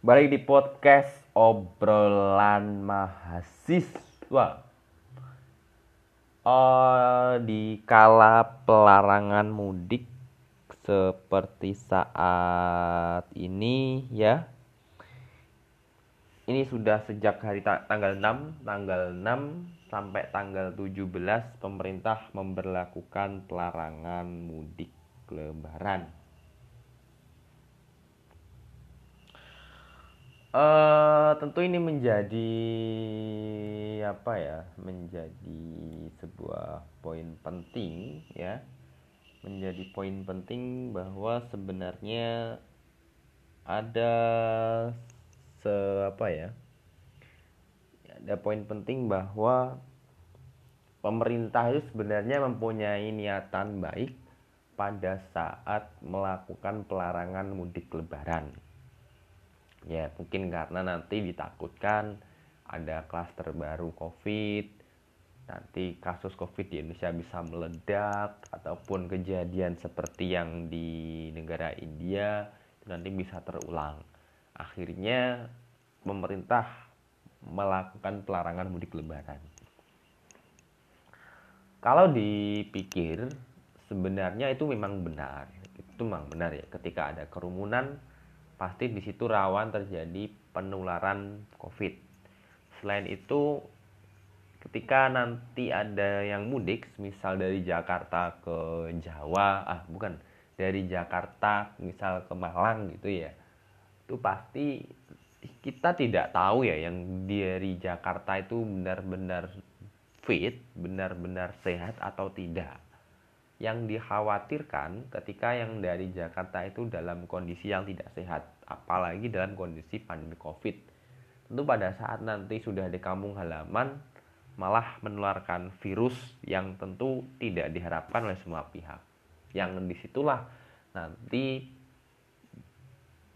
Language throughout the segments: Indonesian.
Balik di podcast obrolan mahasiswa. Oh, di kala pelarangan mudik seperti saat ini ya. Ini sudah sejak hari ta tanggal 6, tanggal 6 sampai tanggal 17 pemerintah memberlakukan pelarangan mudik lebaran. Uh, tentu ini menjadi apa ya menjadi sebuah poin penting ya. Menjadi poin penting bahwa sebenarnya ada se apa ya ada poin penting bahwa pemerintah itu sebenarnya mempunyai niatan baik pada saat melakukan pelarangan mudik lebaran ya mungkin karena nanti ditakutkan ada klaster baru covid nanti kasus covid di Indonesia bisa meledak ataupun kejadian seperti yang di negara India nanti bisa terulang. Akhirnya pemerintah melakukan pelarangan mudik lebaran. Kalau dipikir sebenarnya itu memang benar. Itu memang benar ya ketika ada kerumunan pasti di situ rawan terjadi penularan COVID. Selain itu, ketika nanti ada yang mudik, misal dari Jakarta ke Jawa, ah bukan dari Jakarta misal ke Malang gitu ya, itu pasti kita tidak tahu ya yang dari Jakarta itu benar-benar fit, benar-benar sehat atau tidak yang dikhawatirkan ketika yang dari Jakarta itu dalam kondisi yang tidak sehat, apalagi dalam kondisi pandemi COVID. Tentu pada saat nanti sudah di kampung halaman, malah menularkan virus yang tentu tidak diharapkan oleh semua pihak. Yang di situlah nanti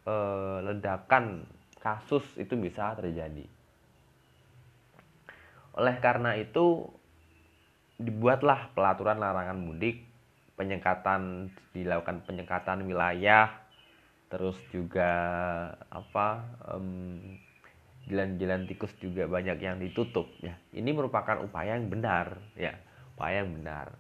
eh, ledakan kasus itu bisa terjadi. Oleh karena itu, dibuatlah pelaturan larangan mudik penyekatan dilakukan penyekatan wilayah terus juga apa jalan-jalan tikus juga banyak yang ditutup ya. Ini merupakan upaya yang benar ya upaya yang benar.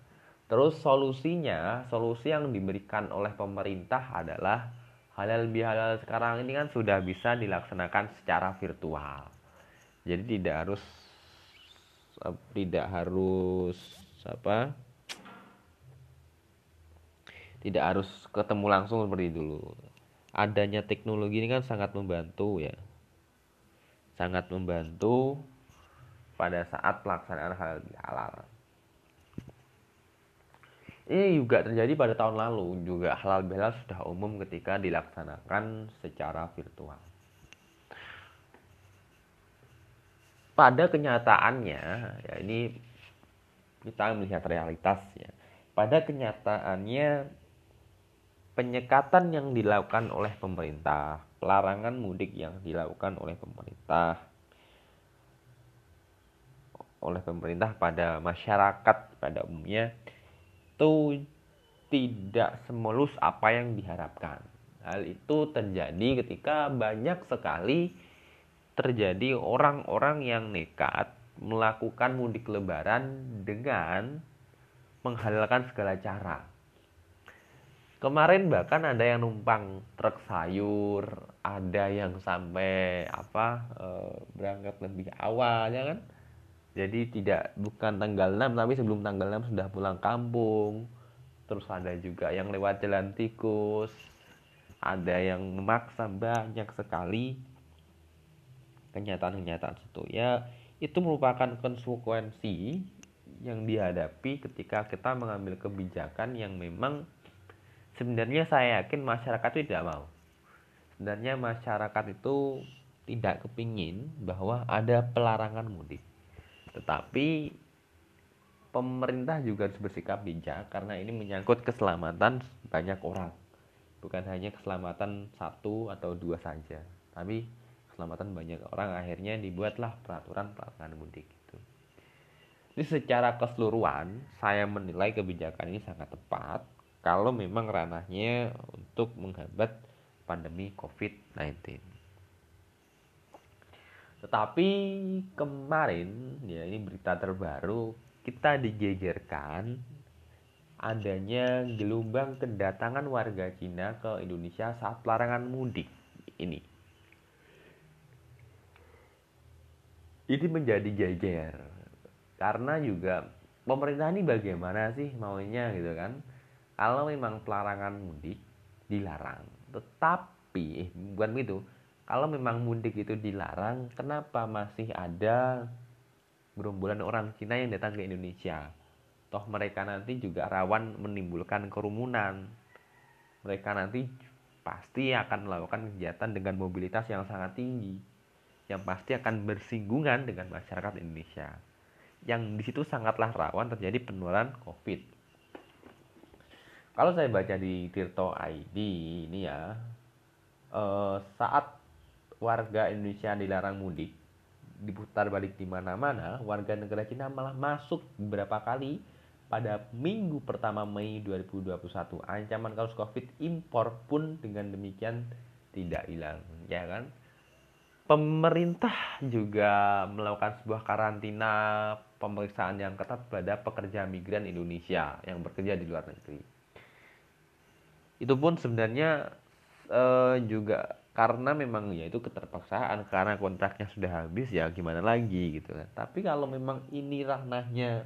Terus solusinya solusi yang diberikan oleh pemerintah adalah halal bihalal sekarang ini kan sudah bisa dilaksanakan secara virtual. Jadi tidak harus tidak harus apa tidak harus ketemu langsung seperti dulu. Adanya teknologi ini kan sangat membantu ya. Sangat membantu pada saat pelaksanaan halal. Bihalal ini juga terjadi pada tahun lalu juga halal bihalal sudah umum ketika dilaksanakan secara virtual. Pada kenyataannya ya ini kita melihat realitas ya. Pada kenyataannya penyekatan yang dilakukan oleh pemerintah, pelarangan mudik yang dilakukan oleh pemerintah oleh pemerintah pada masyarakat pada umumnya itu tidak semulus apa yang diharapkan. Hal itu terjadi ketika banyak sekali terjadi orang-orang yang nekat melakukan mudik lebaran dengan menghalalkan segala cara Kemarin bahkan ada yang numpang truk sayur, ada yang sampai apa e, berangkat lebih awal ya kan. Jadi tidak bukan tanggal 6 tapi sebelum tanggal 6 sudah pulang kampung. Terus ada juga yang lewat jalan tikus. Ada yang memaksa banyak sekali kenyataan-kenyataan itu ya itu merupakan konsekuensi yang dihadapi ketika kita mengambil kebijakan yang memang sebenarnya saya yakin masyarakat itu tidak mau. Sebenarnya masyarakat itu tidak kepingin bahwa ada pelarangan mudik. Tetapi pemerintah juga harus bersikap bijak karena ini menyangkut keselamatan banyak orang. Bukan hanya keselamatan satu atau dua saja tapi keselamatan banyak orang. Akhirnya dibuatlah peraturan pelarangan mudik itu. Ini secara keseluruhan saya menilai kebijakan ini sangat tepat kalau memang ranahnya untuk menghambat pandemi COVID-19. Tetapi kemarin ya ini berita terbaru kita digegerkan adanya gelombang kedatangan warga Cina ke Indonesia saat larangan mudik ini. Ini menjadi geger karena juga pemerintah ini bagaimana sih maunya gitu kan? Kalau memang pelarangan mudik dilarang, tetapi eh, bukan begitu. Kalau memang mudik itu dilarang, kenapa masih ada gerombolan orang Cina yang datang ke Indonesia? toh mereka nanti juga rawan menimbulkan kerumunan mereka nanti pasti akan melakukan kegiatan dengan mobilitas yang sangat tinggi yang pasti akan bersinggungan dengan masyarakat Indonesia yang di situ sangatlah rawan terjadi penularan COVID kalau saya baca di Tirto ID ini ya eh, saat warga Indonesia dilarang mudik diputar balik di mana-mana warga negara Cina malah masuk beberapa kali pada minggu pertama Mei 2021. Ancaman kasus Covid impor pun dengan demikian tidak hilang, ya kan? Pemerintah juga melakukan sebuah karantina pemeriksaan yang ketat pada pekerja migran Indonesia yang bekerja di luar negeri. Itu pun sebenarnya eh, juga karena memang ya itu keterpaksaan karena kontraknya sudah habis ya gimana lagi gitu kan. Tapi kalau memang ini ranahnya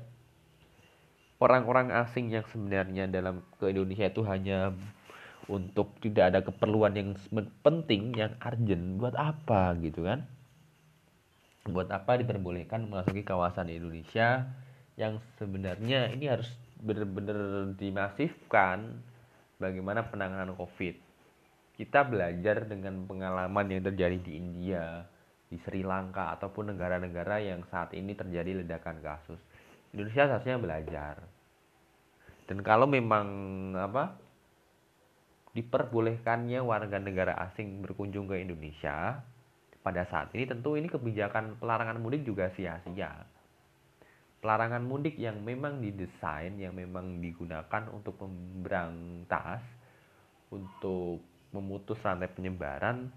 orang-orang asing yang sebenarnya dalam ke Indonesia itu hanya untuk tidak ada keperluan yang penting yang urgent buat apa gitu kan buat apa diperbolehkan memasuki kawasan Indonesia yang sebenarnya ini harus benar-benar dimasifkan bagaimana penanganan COVID? Kita belajar dengan pengalaman yang terjadi di India di Sri Lanka ataupun negara-negara yang saat ini terjadi ledakan kasus. Indonesia seharusnya belajar. Dan kalau memang apa diperbolehkannya warga negara asing berkunjung ke Indonesia pada saat ini tentu ini kebijakan pelarangan mudik juga sia-sia pelarangan mudik yang memang didesain yang memang digunakan untuk memberantas untuk memutus rantai penyebaran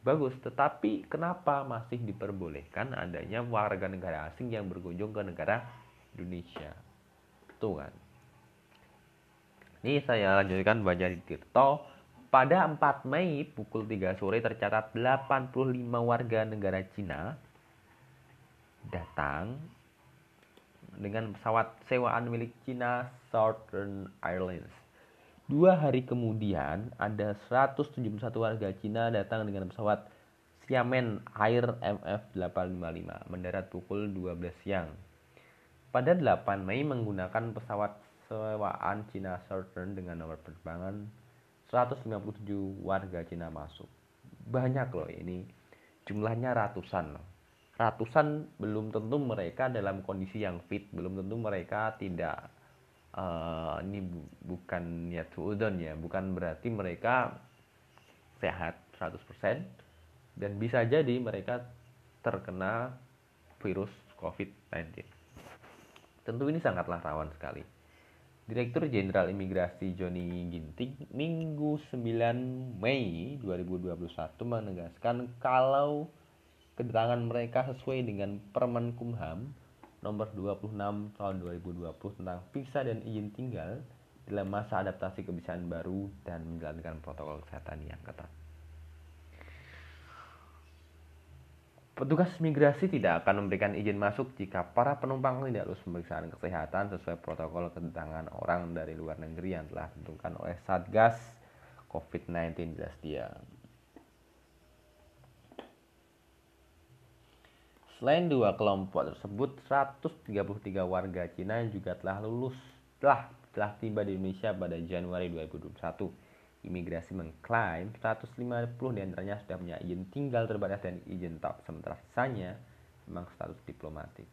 bagus tetapi kenapa masih diperbolehkan adanya warga negara asing yang berkunjung ke negara Indonesia. Tuh kan. Ini saya lanjutkan baca di Tirto. Pada 4 Mei pukul 3 sore tercatat 85 warga negara Cina datang dengan pesawat sewaan milik Cina Southern Airlines. Dua hari kemudian ada 171 warga Cina datang dengan pesawat Xiamen Air MF855 mendarat pukul 12 siang pada 8 Mei menggunakan pesawat sewaan Cina Southern dengan nomor penerbangan 157 warga Cina masuk. Banyak loh ini. Jumlahnya ratusan loh. Ratusan belum tentu mereka dalam kondisi yang fit, belum tentu mereka tidak uh, ini bu, bukan ya suudon ya, bukan berarti mereka sehat 100% dan bisa jadi mereka terkena virus COVID-19. Tentu ini sangatlah rawan sekali. Direktur Jenderal Imigrasi Joni Ginting Minggu 9 Mei 2021 menegaskan kalau kedatangan mereka sesuai dengan Permen Kumham nomor 26 tahun 2020 tentang visa dan izin tinggal dalam masa adaptasi kebiasaan baru dan menjalankan protokol kesehatan yang ketat. Petugas migrasi tidak akan memberikan izin masuk jika para penumpang tidak lulus pemeriksaan kesehatan sesuai protokol kedatangan orang dari luar negeri yang telah ditentukan oleh Satgas COVID-19 jelas dia. Selain dua kelompok tersebut, 133 warga Cina juga telah lulus telah telah tiba di Indonesia pada Januari 2021 Imigrasi mengklaim 150 di antaranya sudah punya izin tinggal terbatas dan izin tak sementara sisanya memang status diplomatik.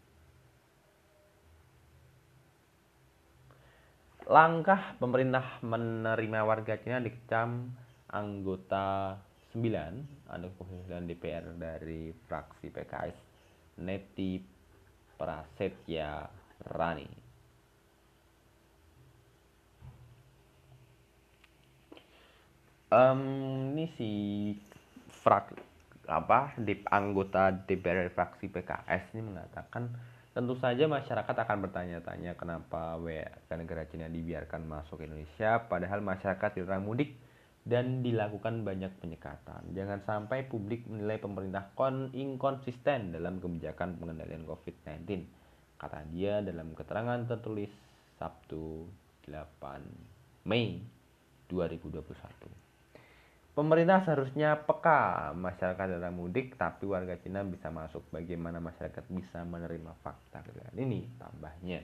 Langkah pemerintah menerima warga Cina dikecam anggota 9 anggota 9 DPR dari fraksi PKS Neti Prasetya Rani. um, ini si frak apa di anggota DPR fraksi PKS ini mengatakan tentu saja masyarakat akan bertanya-tanya kenapa negara Cina dibiarkan masuk Indonesia padahal masyarakat dilarang mudik dan dilakukan banyak penyekatan. Jangan sampai publik menilai pemerintah kon inkonsisten dalam kebijakan pengendalian COVID-19. Kata dia dalam keterangan tertulis Sabtu 8 Mei 2021. Pemerintah seharusnya peka masyarakat dalam mudik, tapi warga Cina bisa masuk. Bagaimana masyarakat bisa menerima fakta ini? Tambahnya,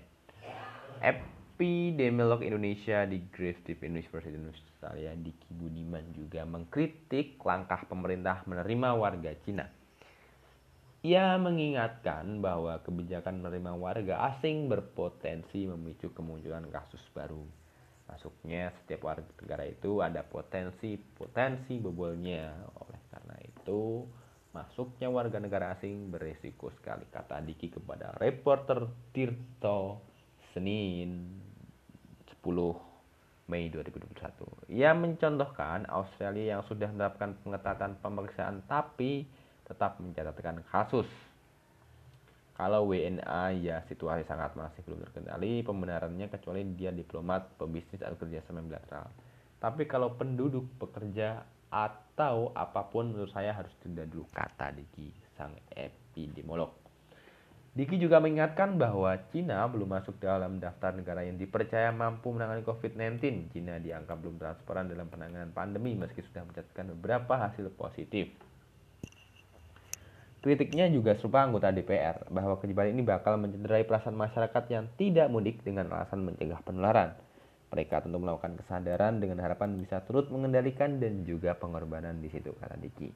epidemiolog Indonesia di Griffith University Australia. Diki Budiman juga mengkritik langkah pemerintah menerima warga Cina. Ia mengingatkan bahwa kebijakan menerima warga asing berpotensi memicu kemunculan kasus baru. Masuknya setiap warga negara itu ada potensi potensi bobolnya. Oleh karena itu masuknya warga negara asing beresiko sekali kata Diki kepada reporter Tirto Senin 10 Mei 2021 ia mencontohkan Australia yang sudah menerapkan pengetatan pemeriksaan tapi tetap mencatatkan kasus kalau WNA ya situasi sangat masih belum terkendali pembenarannya kecuali dia diplomat, pebisnis atau kerjasama bilateral. Tapi kalau penduduk, pekerja atau apa pun menurut saya harus tunda dulu kata Diki sang epidemiolog. Diki juga mengingatkan bahwa Cina belum masuk dalam daftar negara yang dipercaya mampu menangani COVID-19. Cina dianggap belum transparan dalam penanganan pandemi meski sudah mencatatkan beberapa hasil positif. Kritiknya juga serupa anggota DPR bahwa kebijakan ini bakal mencederai perasaan masyarakat yang tidak mudik dengan alasan mencegah penularan. Mereka tentu melakukan kesadaran dengan harapan bisa turut mengendalikan dan juga pengorbanan di situ kata Diki.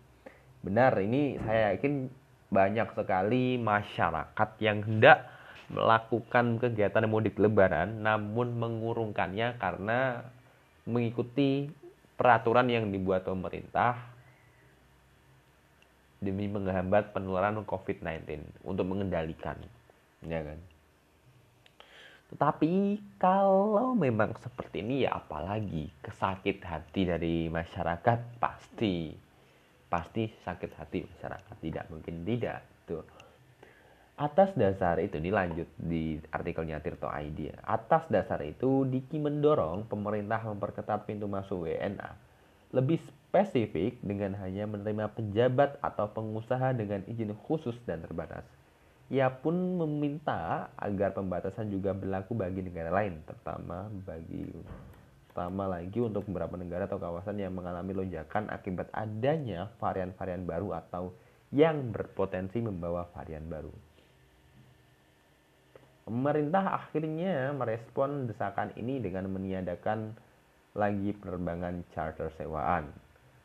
Benar, ini saya yakin banyak sekali masyarakat yang hendak melakukan kegiatan mudik lebaran namun mengurungkannya karena mengikuti peraturan yang dibuat pemerintah demi menghambat penularan COVID-19 untuk mengendalikan, ya kan? Tetapi kalau memang seperti ini ya apalagi kesakit hati dari masyarakat pasti pasti sakit hati masyarakat. Tidak mungkin tidak tuh. Atas dasar itu dilanjut di artikelnya Tirto ID atas dasar itu Diki mendorong pemerintah memperketat pintu masuk WNA lebih spesifik dengan hanya menerima pejabat atau pengusaha dengan izin khusus dan terbatas. Ia pun meminta agar pembatasan juga berlaku bagi negara lain, terutama bagi terutama lagi untuk beberapa negara atau kawasan yang mengalami lonjakan akibat adanya varian-varian baru atau yang berpotensi membawa varian baru. Pemerintah akhirnya merespon desakan ini dengan meniadakan lagi penerbangan charter sewaan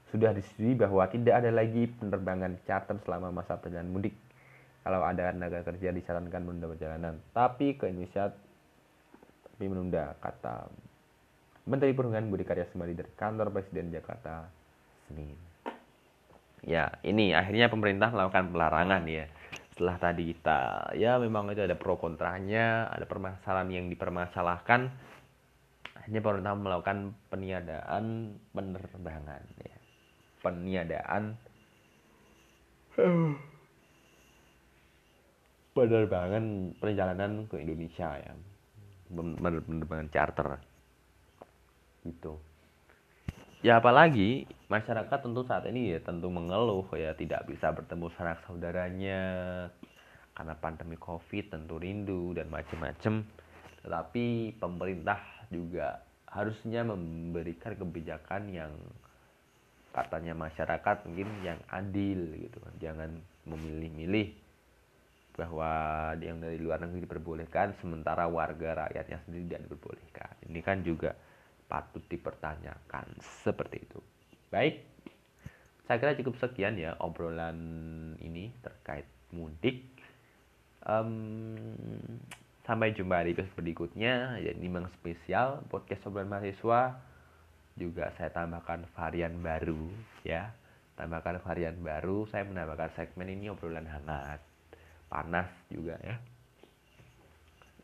sudah disetujui bahwa tidak ada lagi penerbangan charter selama masa perjalanan mudik. Kalau ada tenaga kerja disarankan menunda perjalanan, tapi ke Indonesia tapi menunda, kata Menteri Perhubungan Budi Karya Sumadi dari kantor Presiden Jakarta Senin. Ya, ini akhirnya pemerintah melakukan pelarangan ya. Setelah tadi kita ya memang itu ada pro kontranya, ada permasalahan yang dipermasalahkan. Hanya pemerintah melakukan peniadaan penerbangan ya peniadaan penerbangan perjalanan ke Indonesia ya penerbangan charter gitu. Ya apalagi masyarakat tentu saat ini ya tentu mengeluh ya tidak bisa bertemu sanak saudaranya karena pandemi covid tentu rindu dan macam-macam tetapi pemerintah juga harusnya memberikan kebijakan yang katanya masyarakat mungkin yang adil gitu kan. Jangan memilih-milih bahwa yang dari luar negeri diperbolehkan sementara warga rakyatnya sendiri tidak diperbolehkan. Ini kan juga patut dipertanyakan. Seperti itu. Baik. Saya kira cukup sekian ya obrolan ini terkait mudik. Um, sampai jumpa di episode berikutnya. Ya ini memang spesial podcast obrolan mahasiswa. Juga saya tambahkan varian baru ya. Tambahkan varian baru saya menambahkan segmen ini obrolan hangat. Panas juga ya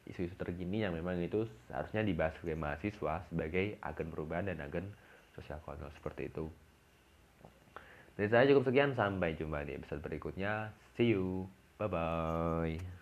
isu-isu terkini yang memang itu harusnya dibahas sebagai mahasiswa sebagai agen perubahan dan agen sosial kontrol seperti itu Dari saya cukup sekian, sampai jumpa di episode berikutnya. See you, bye bye.